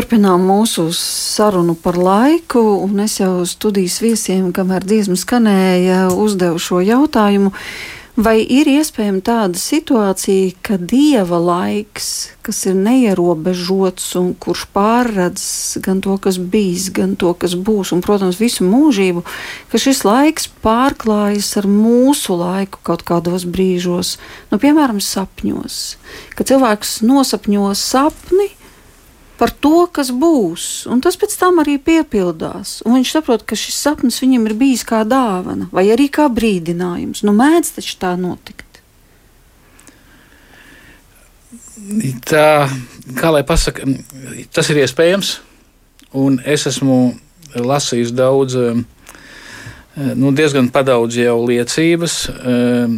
Turpinām mūsu sarunu par laiku, un es jau studijas viesiem, kamēr dziesma skanēja, uzdevu šo jautājumu. Vai ir iespējama tāda situācija, ka dieva laiks, kas ir neierobežots un kurš pārredz gan to, kas bijis, gan to, kas būs, un, protams, visu mūžību, ka šis laiks pārklājas ar mūsu laiku kaut kādos brīžos, nu, piemēram, sapņos, ka cilvēks nosapņo sapni par to, kas būs, un tas pēc tam arī piepildās. Un viņš saprot, ka šis sapnis viņam ir bijis kā dāvana, vai arī kā brīdinājums. Nu, mēdz taču tā notikt. Tā, kā lai pasaka, tas ir iespējams, un es esmu lasījis daudz, eh, nu, diezgan padaudz jau liecības, eh,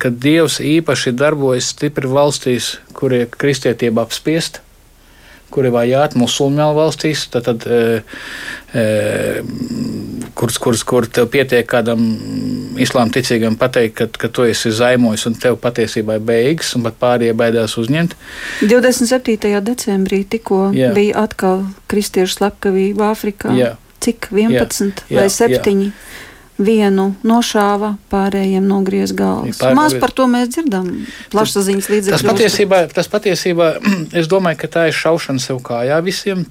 ka Dievs īpaši darbojas stipri valstīs, kur ir kristietība apspiesta kur ir vajāti musulmaņu valstīs, tad, tad, e, e, kuras, kuras, kur tev pietiek kādam islāma ticīgam pateikt, ka, ka tu esi zaimojis un tev patiesībā ir beigas, un pat pārējie baidās uzņemt. 27. decembrī tikko Jā. bija atkal kristiešu slepkavība Āfrikā. Jā. Cik 11 Jā, vai jā, 7? Vienu nošāva, pārējiem nogriez galvas. Pār- Maz par to mēs dzirdam plašsaziņas Tas līdzekļos. patiesībā, tas patiesībā, es domāju, ka tā ir šaušana sev kājā visiem.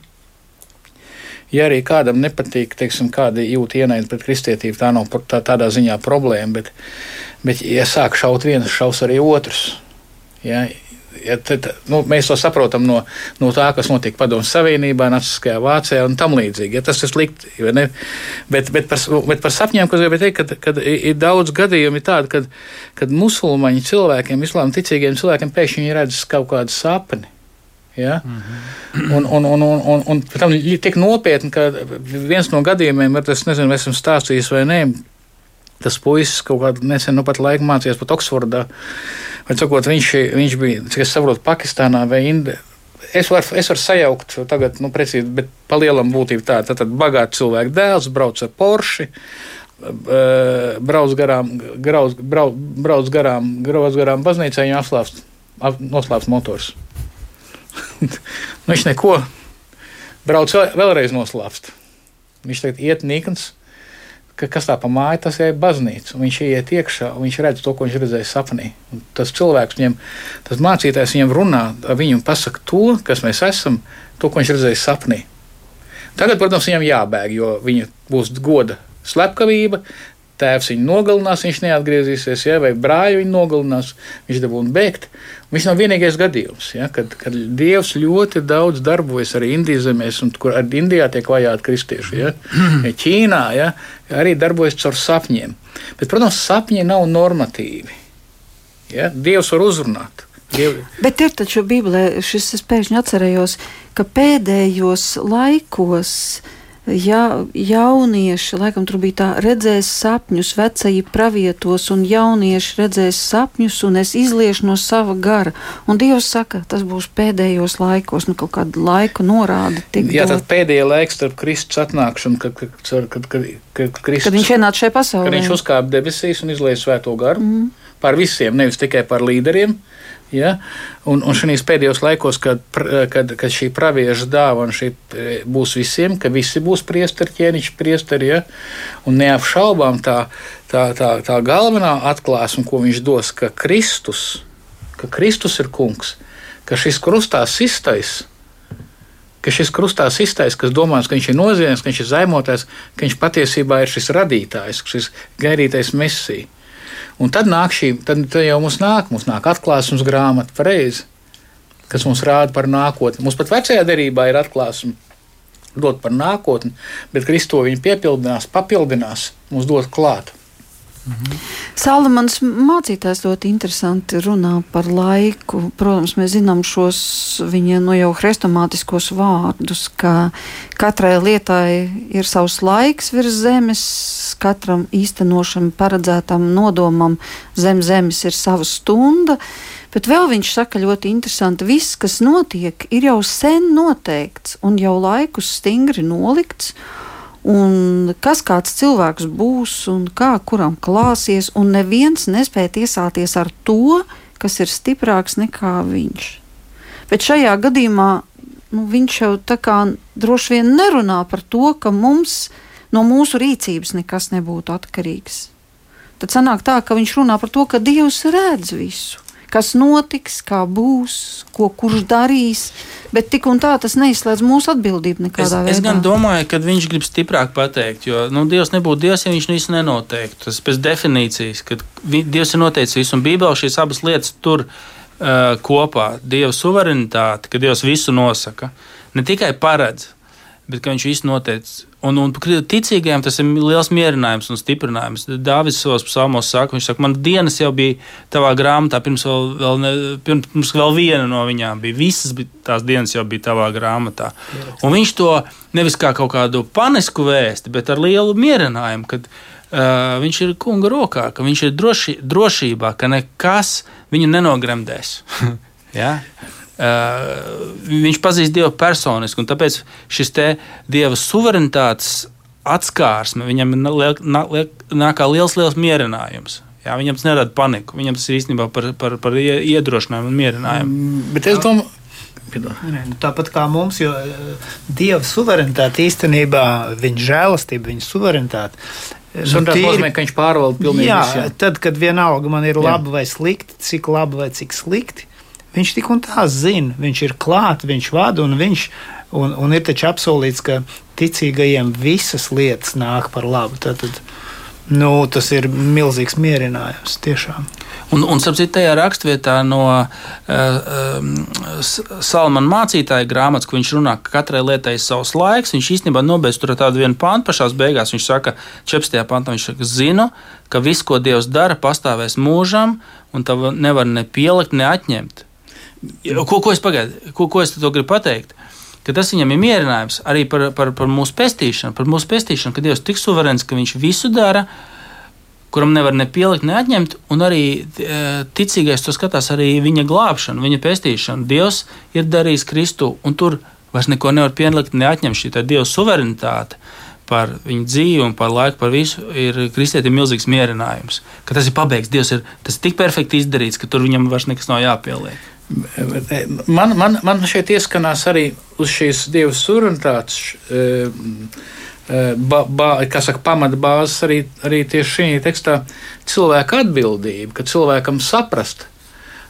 Ja arī kādam nepatīk, teiksim, kāda jūtas ienaida pret kristietību, tā nav tā, tādā ziņā problēma. Bet, bet ja sāk šaut viens, šaus arī otrs. Ja, ja, tad, nu, mēs to saprotam no, no tā, kas notika Padomu Savienībā, Naciskajā Vācijā un tam līdzīgi. Ja, tas ir slikti. Bet, bet, par, bet par sapņiem, ko es gribēju teikt, kad, kad ir daudz gadījumu tādu, kad, kad musulmaņu cilvēkiem, islāma ticīgiem cilvēkiem pēkšņi ir redzes kaut kādu sapni. Ja? Mm -hmm. Un, un, un, un, un, un tam ir tik nopietni, ka viens no gadījumiem ir tas, nezinu, esmu stāstījis vai nē. Tas puisis kaut kādā nesen, nu pat laika mācījās pat Oksfordā. Vai sakot, viņš, viņš bija, cik es saprotu, Pakistānā vai Indijā. Es varu, es varu sajaukt, tagad, nu, precīzi, bet pa lielam būtību tā. Tad, tad bagāts cilvēks dēls brauc ar Porsche, brauc garām, grauc, brauc, brauc garām, brauc garām baznīcai, viņam atslāpst, ap- noslēpts motors. nu, viņš neko brauc vēl- vēlreiz noslēpst. Viņš tagad iet nīkans, ka kas tā pa māju, tas ir baznīca. Viņš iet iekšā, viņš redz to, ko viņš redzēja sapnī. Un tas cilvēks, viņam, tas mācītājs viņam runā, viņu pasaka to, kas mēs esam, to, ko viņš redzēja sapnī. Tagad, protams, viņam jābēg, jo viņa būs goda slepkavība. Tēvs viņu nogalinās, viņš neatgriezīsies, ja, vai brāļi viņu nogalinās, viņš dabūna bēgt. Viņš nav vienīgais gadījums, ja, kad, kad Dievs ļoti daudz darbojas arī Indijas zemēs, un kur arī Indijā tiek vajāti kristieši. Ja Ķīnā ja, arī darbojas caur sapņiem. Bet, protams, sapņi nav normatīvi. Ja. Dievs var uzrunāt. Diev... Bet ir taču Bībelē, šis es pēkšņi atcerējos, ka pēdējos laikos ja jaunieši, laikam tur bija tā, redzēs sapņus, vecie pravietos, un jaunieši redzēs sapņus, un es izliešu no sava gara. Un Dievs saka, tas būs pēdējos laikos, nu kaut kādu laiku norāda. Jā, tad pēdējie laiki starp Kristus atnākšanu, kad, kad, kad, kad, kad, kad, Kristus, kad viņš ienāca šajā pasaulē. Kad viņš uzkāpa debesīs un izlieja svēto garu mm. par visiem, nevis tikai par līderiem. Ja? Un, un šajos pēdējos laikos, kad, kad, kad šī pravieša dāvana šī būs visiem, ka visi būs priesteri, ķēniņš priesteri, ja? un neapšaubām tā, tā, tā, tā galvenā atklāsme, ko viņš dos, ka Kristus, ka Kristus ir kungs, ka šis krustā sistais, ka šis krustā iztais, kas domās, ka viņš ir noziedznieks, ka viņš ir zaimotais, ka viņš patiesībā ir šis radītājs, šis gaidītais mesija. Un tad nāk šī, tad, tad jau mums nāk, mums nāk atklāsmes grāmata pareizi, kas mums rāda par nākotni. Mums pat vecajā derībā ir atklāsme dot par nākotni, bet Kristo viņa piepildinās, papildinās, mums dot klāt. Mhm. Salamans mācītājs ļoti interesanti runā par laiku. Protams, mēs zinām šos viņa nu, jau hrestomātiskos vārdus, ka katrai lietai ir savs laiks virs zemes, katram īstenošam paredzētam nodomam zem zemes ir sava stunda. Bet vēl viņš saka ļoti interesanti, viss, kas notiek, ir jau sen noteikts un jau laikus stingri nolikts un kas kāds cilvēks būs un kā kuram klāsies, un neviens nespēja tiesāties ar to, kas ir stiprāks nekā viņš. Bet šajā gadījumā nu, viņš jau tā kā droši vien nerunā par to, ka mums no mūsu rīcības nekas nebūtu atkarīgs. Tad sanāk tā, ka viņš runā par to, ka Dievs redz visu kas notiks, kā būs, ko kurš darīs. Bet tik un tā tas neizslēdz mūsu atbildību nekādā es, veidā. Es gan domāju, ka viņš grib stiprāk pateikt, jo nu, Dievs nebūtu Dievs, ja viņš visu nenoteiktu. Tas pēc definīcijas, ka Dievs ir noteicis visu, un Bībelē šīs abas lietas tur uh, kopā. Dieva suverenitāte, ka Dievs visu nosaka, ne tikai paredz, bet ka viņš visu noteicis. Un, un ticīgajiem tas ir liels mierinājums un stiprinājums. Dāvis savos psalmos saka, viņš saka, man dienas jau bija tavā grāmatā, pirms vēl, vēl, ne, pirms vēl viena no viņām bija. Visas bija, tās dienas jau bija tavā grāmatā. Un viņš to nevis kā kaut kādu panisku vēsti, bet ar lielu mierinājumu, kad uh, viņš ir kunga rokā, ka viņš ir droši, drošībā, ka nekas viņu nenogremdēs. ja? Uh, viņš pazīst Dievu personiski, un tāpēc šis Dieva suverenitātes atskārsme viņam nāk kā liels, liels mierinājums. Jā, viņam tas nerada paniku. Viņam tas ir īstenībā par, par, par iedrošinājumu un mierinājumu. Mm, bet es domāju, nu, tāpat kā mums, jo eh, Dieva suverenitāte īstenībā, viņa žēlastība, viņa suverenitāte. Nu, tas nozīmē, ka viņš pārvalda pilnīgi jā, visu. Jā. Tad, kad vienalga man ir labi vai slikti, cik labi vai cik slikti, Viņš tik un tā zina, viņš ir klāts, viņš vada un viņš. Un, un ir taču apsolīts, ka ticīgajiem visas lietas nāk par labu. Tad, tad, nu, tas ir milzīgs mierinājums tiešām. Un, un sapratu, tajā rakstvietā no uh, um, Salmana mācītāja grāmatas, kur viņš runā, ka katrai lietai ir savs laiks. Viņš īstenībā nobeidz tur tādu vienu pāntu pašā beigās. Viņš saka, 14. pantā, viņš saka, zinu, ka viss, ko Dievs dara, pastāvēs mūžam, un tā nevar ne pielikt, ne atņemt. Ko, ko es pagaidu, ko, ko es to gribu pateikt? Ka tas viņam ir mierinājums arī par, par, par mūsu pestīšanu, par mūsu pestīšanu, ka Dievs ir tik suverēns, ka viņš visu dara, kuram nevar ne pielikt, ne atņemt, un arī e, ticīgais to skatās arī viņa glābšanu, viņa pestīšanu. Dievs ir darījis Kristu, un tur vairs neko nevar pielikt, ne atņemt šī Dieva suverenitāte par viņu dzīvi un par laiku, par visu, ir kristietim milzīgs mierinājums. Ka tas ir pabeigts, Dievs ir, ir tik perfekti izdarīts, ka tur viņam vairs nekas nav jāpieliek. Man, man, man šeit ieskanās arī uz šīs divas suverenitātes, e, e, ba, ba, kas saka, pamatbāzes arī, arī tieši šī tekstā cilvēka atbildība, ka cilvēkam saprast,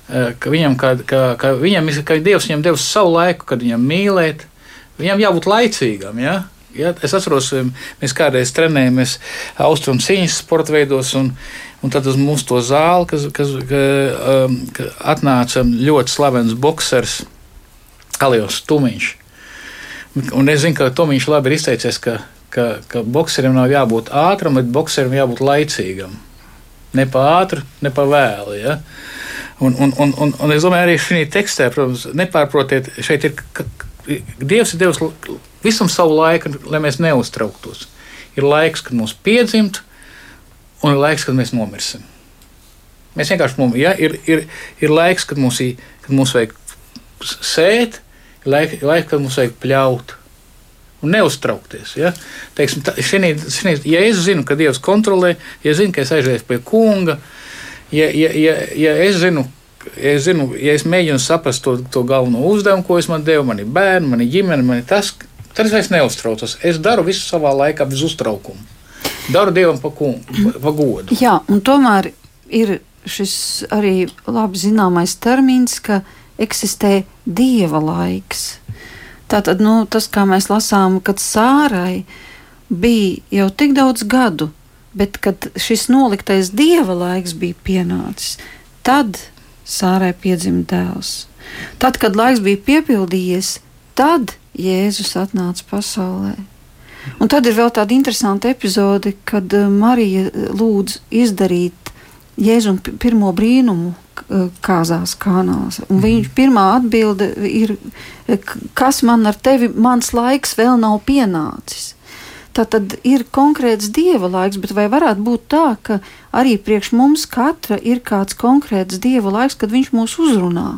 e, ka viņam, ka, ka, ka viņam, ka Dievs viņam devis savu laiku, kad viņam mīlēt, viņam jābūt laicīgam. Ja? Ja, es atceros, mēs kādreiz trenējamies austrumu cīņas sporta veidos, un, un tad uz mūsu to zāli, kas, kas ka, um, ka atnāca ļoti slavens boxers Alijos Tumiņš. Un es zinu, ka Tomiņš labi ir izteicies, ka, ka, ka boxerim nav jābūt ātram, bet boxerim jābūt laicīgam. Ne pa ātru, ne pa vēlu. Ja? Un, un, un, un, un es domāju, arī šī tekstē, protams, nepārprotiet, šeit ir Dievs ir devis visam savu laiku, lai mēs neuztrauktos. Ir laiks, kad mums piedzimt, un ir laiks, kad mēs nomirsim. Mēs vienkārši mums ja, ir, ir, ir laiks, kad mums, kad mums vajag sēt, ir laiks, laik, kad mums vajag pļaut. Un neuztraukties. Ja, Teiksim, tā, šinī, šinī, ja es zinu, ka Dievs kontrolē, ja es zinu, ka es aiziešu pie kunga, ja, ja, ja, ja es zinu, ja es, zinu, ja es mēģinu saprast to, to galveno uzdevumu, ko es man devu, man ir bērni, man ir ģimene, man ir tas, tad es vairs neuztraucos. Es daru visu savā laikā bez uztraukuma. Daru Dievam pa, kungu, pa godu. Jā, un tomēr ir šis arī labi zināmais termins, ka eksistē dieva laiks. Tātad nu, tas, kā mēs lasām, kad sārai bija jau tik daudz gadu, bet kad šis noliktais dieva laiks bija pienācis, tad sārai piedzima dēls. Tad, kad laiks bija piepildījies, tad Jēzus atnāca pasaulē. Un tad ir vēl tāda interesanta epizode, kad eh, Marija lūdz izdarīt Jēzum pirmo brīnumu eh, kāzās kanāls. Un viņa pirmā atbilde ir, kas man ar tevi, mans laiks vēl nav pienācis. Tā tad ir konkrēts dieva laiks, bet vai varētu būt tā, ka arī priekš mums katra ir kāds konkrēts dieva laiks, kad viņš mūs uzrunā?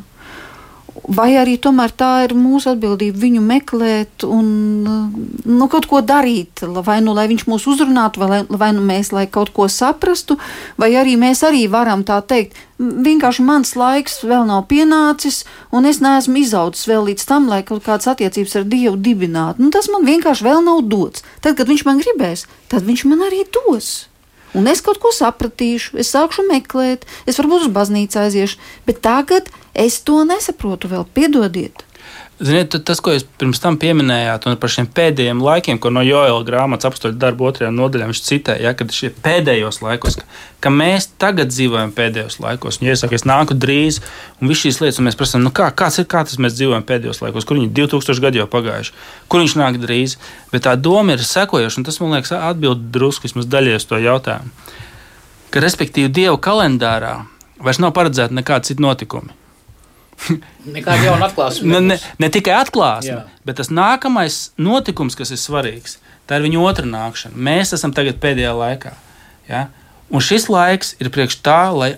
Vai arī tomēr tā ir mūsu atbildība viņu meklēt un nu, kaut ko darīt, vai nu lai viņš mūs uzrunātu, vai, vai nu mēs lai kaut ko saprastu, vai arī mēs arī varam tā teikt, vienkārši mans laiks vēl nav pienācis, un es neesmu izaudzis vēl līdz tam, lai kaut kādas attiecības ar Dievu dibinātu. Nu, tas man vienkārši vēl nav dots. Tad, kad viņš man gribēs, tad viņš man arī dos. Un es kaut ko sapratīšu, es sākšu meklēt, es varbūt uz baznīcu aiziešu, bet tagad es to nesaprotu vēl. Piedodiet! Ziniet, tas, ko jūs pirms tam pieminējāt, un par šiem pēdējiem laikiem, ko no Joela grāmatas apstākļu darba otrajā nodaļā viņš citēja, ja, kad šie pēdējos laikos, ka, ka mēs tagad dzīvojam pēdējos laikos, ja es saku, es nāku drīz, un viss šīs lietas, un mēs prasām, nu kā, kāds ir, kā tas mēs dzīvojam pēdējos laikos, kur viņi 2000 gadi jau pagājuši, kur viņš nāk drīz, bet tā doma ir sekojoša, un tas, man liekas, atbild drusku vismaz daļai uz to jautājumu, ka, respektīvi, Dieva kalendārā vairs nav paredzēta nekāda cita notikuma. Nekāda jauna atklāsme. ne, ne, ne tikai atklāsme, Jā. bet tas nākamais notikums, kas ir svarīgs, tā ir viņa otra nākšana. Mēs esam tagad pēdējā laikā. Ja? Un šis laiks ir priekš tā, lai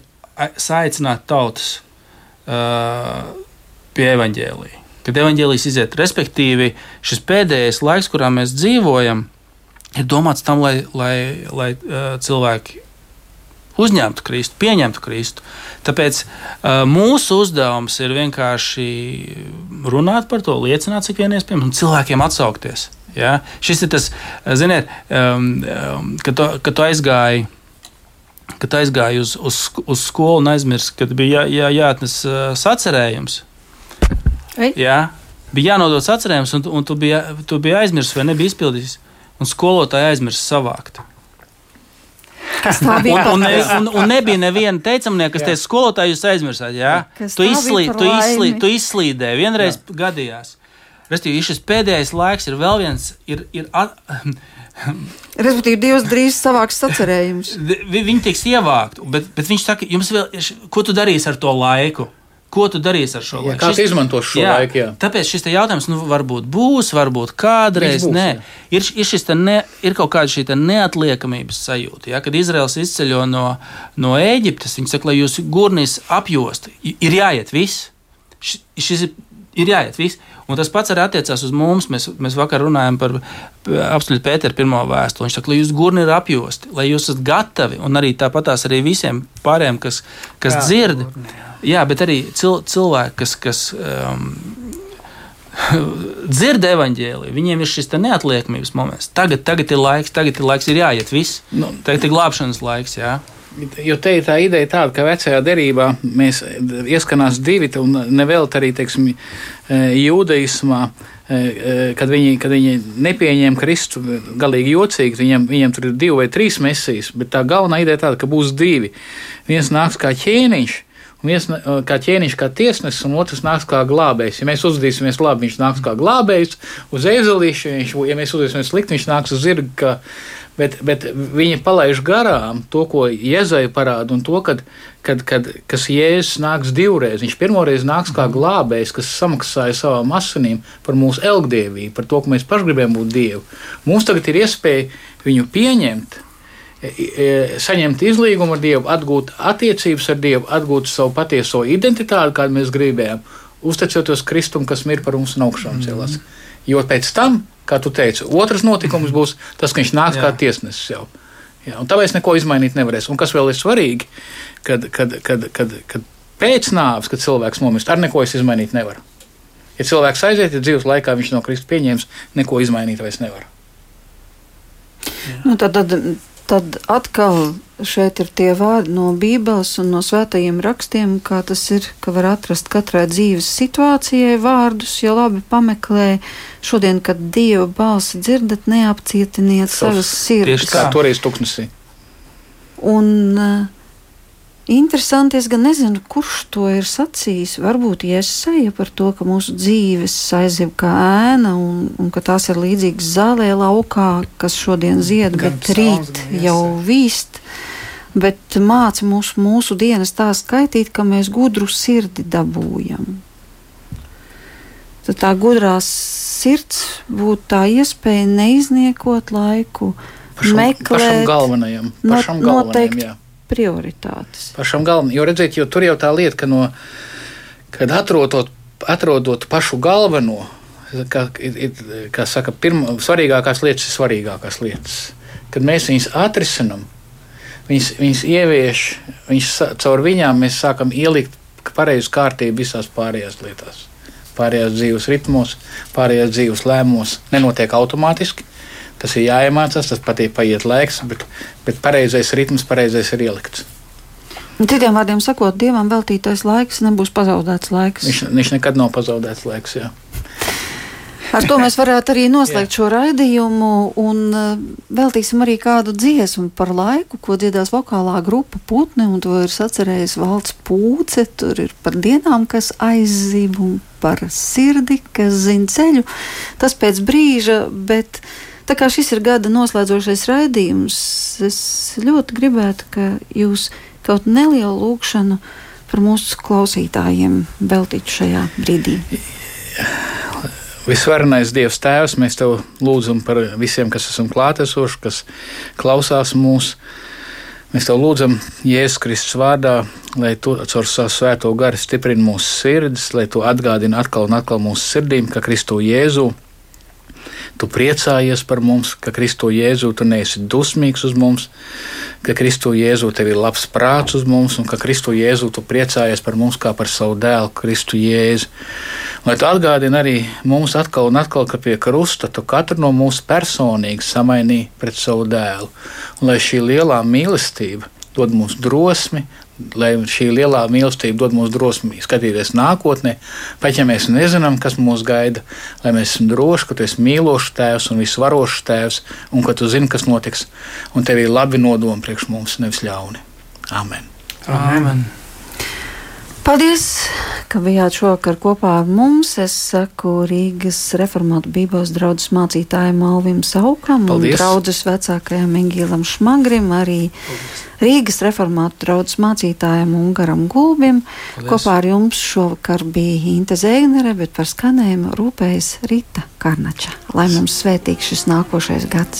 saicinātu tautas uh, pie evaņģēlīja. Kad evaņģēlījis iziet, respektīvi, šis pēdējais laiks, kurā mēs dzīvojam, ir domāts tam, lai, lai, lai uh, cilvēki uzņemtu Kristu, pieņemtu Kristu. Tāpēc uh, mūsu uzdevums ir vienkārši runāt par to, liecināt, cik vien iespējams, un cilvēkiem atsaukties. Ja? Šis ir tas, ziniet, um, um, kad, tu, kad tu aizgāji. Kad aizgāju uz, uz, uz skolu un aizmirsu, kad bija jā, jā, jāatnes uh, sacerējums. Ei. Jā, bija jānodod sacerējums, un, un tu biji, tu biji aizmirsis vai nebija izpildījis. Un skolotāji aizmirsa savākt. Un, un, ne, un, un nebija neviena teicamnieka, kas teica, skolotāji, jūs aizmirsāt, jā? Tu, izslī, tu, izslī, tu izslīdēji, vienreiz jā. gadījās. Restīvi, šis pēdējais laiks ir vēl viens. Ir, ir at... Respektīvi, Dievs drīz savāks sacerējumus. Viņi tiks ievākt, bet, bet viņš saka, jums vēl, ko tu darīsi ar to laiku? Ko tu darīsi ar šo jā, laiku? Kā tu izmanto šo jā, laiku? Jā. Tāpēc šis jautājums nu, varbūt būs, varbūt kādreiz būs, nē. Ir, ir, ne, ir kaut kāda šī neatliekamības sajūta. Ja? Kad Izraels izceļo no, no Ēģiptes, viņi saka, lai jūs gurnīs apjost, ir jāiet viss. Šis ir, ir jāiet viss. Un tas pats arī attiecās uz mums. Mēs, mēs vakar runājām par apstuļu Pēteru pirmo vēstuli. Viņš saka, lai jūs gurni ir apjosti, lai jūs esat gatavi, un arī tāpatās arī visiem pārējiem, kas, kas jā, dzird. Gurni, jā. jā, bet arī cil, cilvēki, kas. kas um, dzird evaņģēliju, viņiem ir šis neatliekamības moments. Tagad, tagad ir laiks, tagad ir laiks, ir jāiet viss. Nu, tagad ir glābšanas laiks. Jā. Jo te ir tā ideja, tāda, ka vecajā derībā mēs ieskanās divi, un nevelti arī teiksim, e, jūdaismā. E, e, kad viņi, kad viņi nepieņēma Kristu, galīgi jocīgi, viņiem, viņiem tur ir divi vai trīs mesijas, bet tā galvenā ideja ir tāda, ka būs divi. Viens nāks kā ķēniņš, viens kā ķēniņš, kā tiesnesis, un otrs nāks kā glābējs. Ja mēs uzvedīsimies labi, viņš nāks kā glābējs uz ezelīša, viņš, ja mēs uzvedīsimies slikti, viņš nāks uz zirga. Kā, bet, bet viņi palaiž garām to, ko Jēzus parāda, un to, kad, kad, kad, kas Jēzus nāks divreiz. Viņš pirmoreiz nāks kā glābējs, kas samaksāja savām asinīm par mūsu elgdievību, par to, ka mēs paši gribējam būt dievi. Mums tagad ir iespēja viņu pieņemt saņemt izlīgumu ar Dievu, atgūt attiecības ar Dievu, atgūt savu patieso identitāti, kādu mēs gribējām, uzticoties Kristum, kas ir par mums un augšām celās. Jo pēc tam, kā tu teici, otrs notikums būs tas, ka viņš nāks Jā. kā tiesnesis jau. Jā, un tāpēc neko izmainīt nevarēs. Un kas vēl ir svarīgi, kad, kad, kad, kad, kad pēc nāves, kad cilvēks nomirst, ar neko es izmainīt nevaru. Ja cilvēks aiziet, ja dzīves laikā viņš no Kristus pieņems, neko izmainīt vairs nevar. Nu, tad, tad, tad atkal šeit ir tie vārdi no Bībeles un no svētajiem rakstiem, kā tas ir, ka var atrast katrai dzīves situācijai vārdus, ja labi pameklē. Šodien, kad Dieva balsi dzirdat, neapcietiniet savas sirds. tieši Kā Tā. toreiz tuksnesī. Un uh, interesanti, es gan nezinu, kurš to ir sacījis. Varbūt iesaja par to, ka mūsu dzīves aiziet kā ēna un, un ka tās ir līdzīgas zālē laukā, kas šodien zied, Gan bet rīt jau vīst. Bet māca mūsu, mūsu dienas tā skaitīt, ka mēs gudru sirdi dabūjam. Tad tā gudrā sirds būtu tā iespēja neizniekot laiku, Pašam, pašam meklēt galvenajam. no- Pašam galvenajam noteikti jā. Prioritātes. pašam galvenajam. Jo redziet, jo tur jau tā lieta, ka no, kad atrodot, atrodot pašu galveno, kā, it- kā saka, pirma, svarīgākās lietas ir svarīgākās lietas. Kad mēs viņus atrisinām, viņas, viņas ievieš, viņas, caur viņām mēs sākam ielikt pareizu kārtību visās pārējās lietās. Pārējās dzīves ritmos, pārējās dzīves lēmumos nenotiek automātiski. Tas ir jāiemācās, tas patīk paiet laiks, bet, bet pareizais ritms, pareizais ir ielikts. Citiem vārdiem sakot, dievam veltītais laiks nebūs pazaudēts laiks. Viņš, viņš nekad nav pazaudēts laiks. Jā. Ar to mēs varētu arī noslēgt šo raidījumu un uh, veltīsim arī kādu dziesmu par laiku, ko dziedās vokālā grupa Putni, un to ir sacerējis valsts pūce. Tur ir par dienām, kas aizzib un par sirdi, kas zina ceļu. Tas pēc brīža, bet tā kā šis ir gada noslēdzošais raidījums, es ļoti gribētu, ka jūs kaut nelielu lūkšanu par mūsu klausītājiem veltītu šajā brīdī. Visvarenais Dievs, Tēvs, mēs Tev lūdzam par visiem, kas esam klātesoši, kas klausās mūsu. Mēs Tev lūdzam, Jēzus Kristus vārdā, lai Tu caur savu svēto garu stiprini mūsu sirdis, lai Tu atgādini atkal un atkal mūsu sirdīm, ka Kristu Jēzu Tu priecājies par mums, ka Kristu Jēzu tu neesi dusmīgs uz mums, ka Kristu Jēzu tev ir labs prāts uz mums, un ka Kristu Jēzu tu priecājies par mums kā par savu dēlu, Kristu Jēzu. Lai tu atgādini arī mums atkal un atkal, ka pie krusta tu katru no mums personīgi samainīji pret savu dēlu, un lai šī lielā mīlestība dod mums drosmi, lai šī lielā mīlestība dod mums drosmi skatīties nākotnē, pat ja mēs nezinām, kas mūs gaida, lai mēs esam droši, ka tu esi mīlošs tēvs un visvarošs tēvs, un ka tu zini, kas notiks, un tev ir labi nodomi priekš mums, nevis ļauni. Amen. Amen. Paldies, ka bijāt šovakar kopā ar mums. Es saku Rīgas reformātu Bībeles draugas mācītājiem Alvim Saukam un Paldies. draugas vecākajam Ingīlam Šmagrim, arī Rīgas reformātu draugas mācītājiem Ungaram Gulbim. Paldies. Kopā ar jums šovakar bija Inte Zēgnere, bet par skanējumu rūpējas Rīta Karnača. Lai mums svētīgs šis nākošais gads!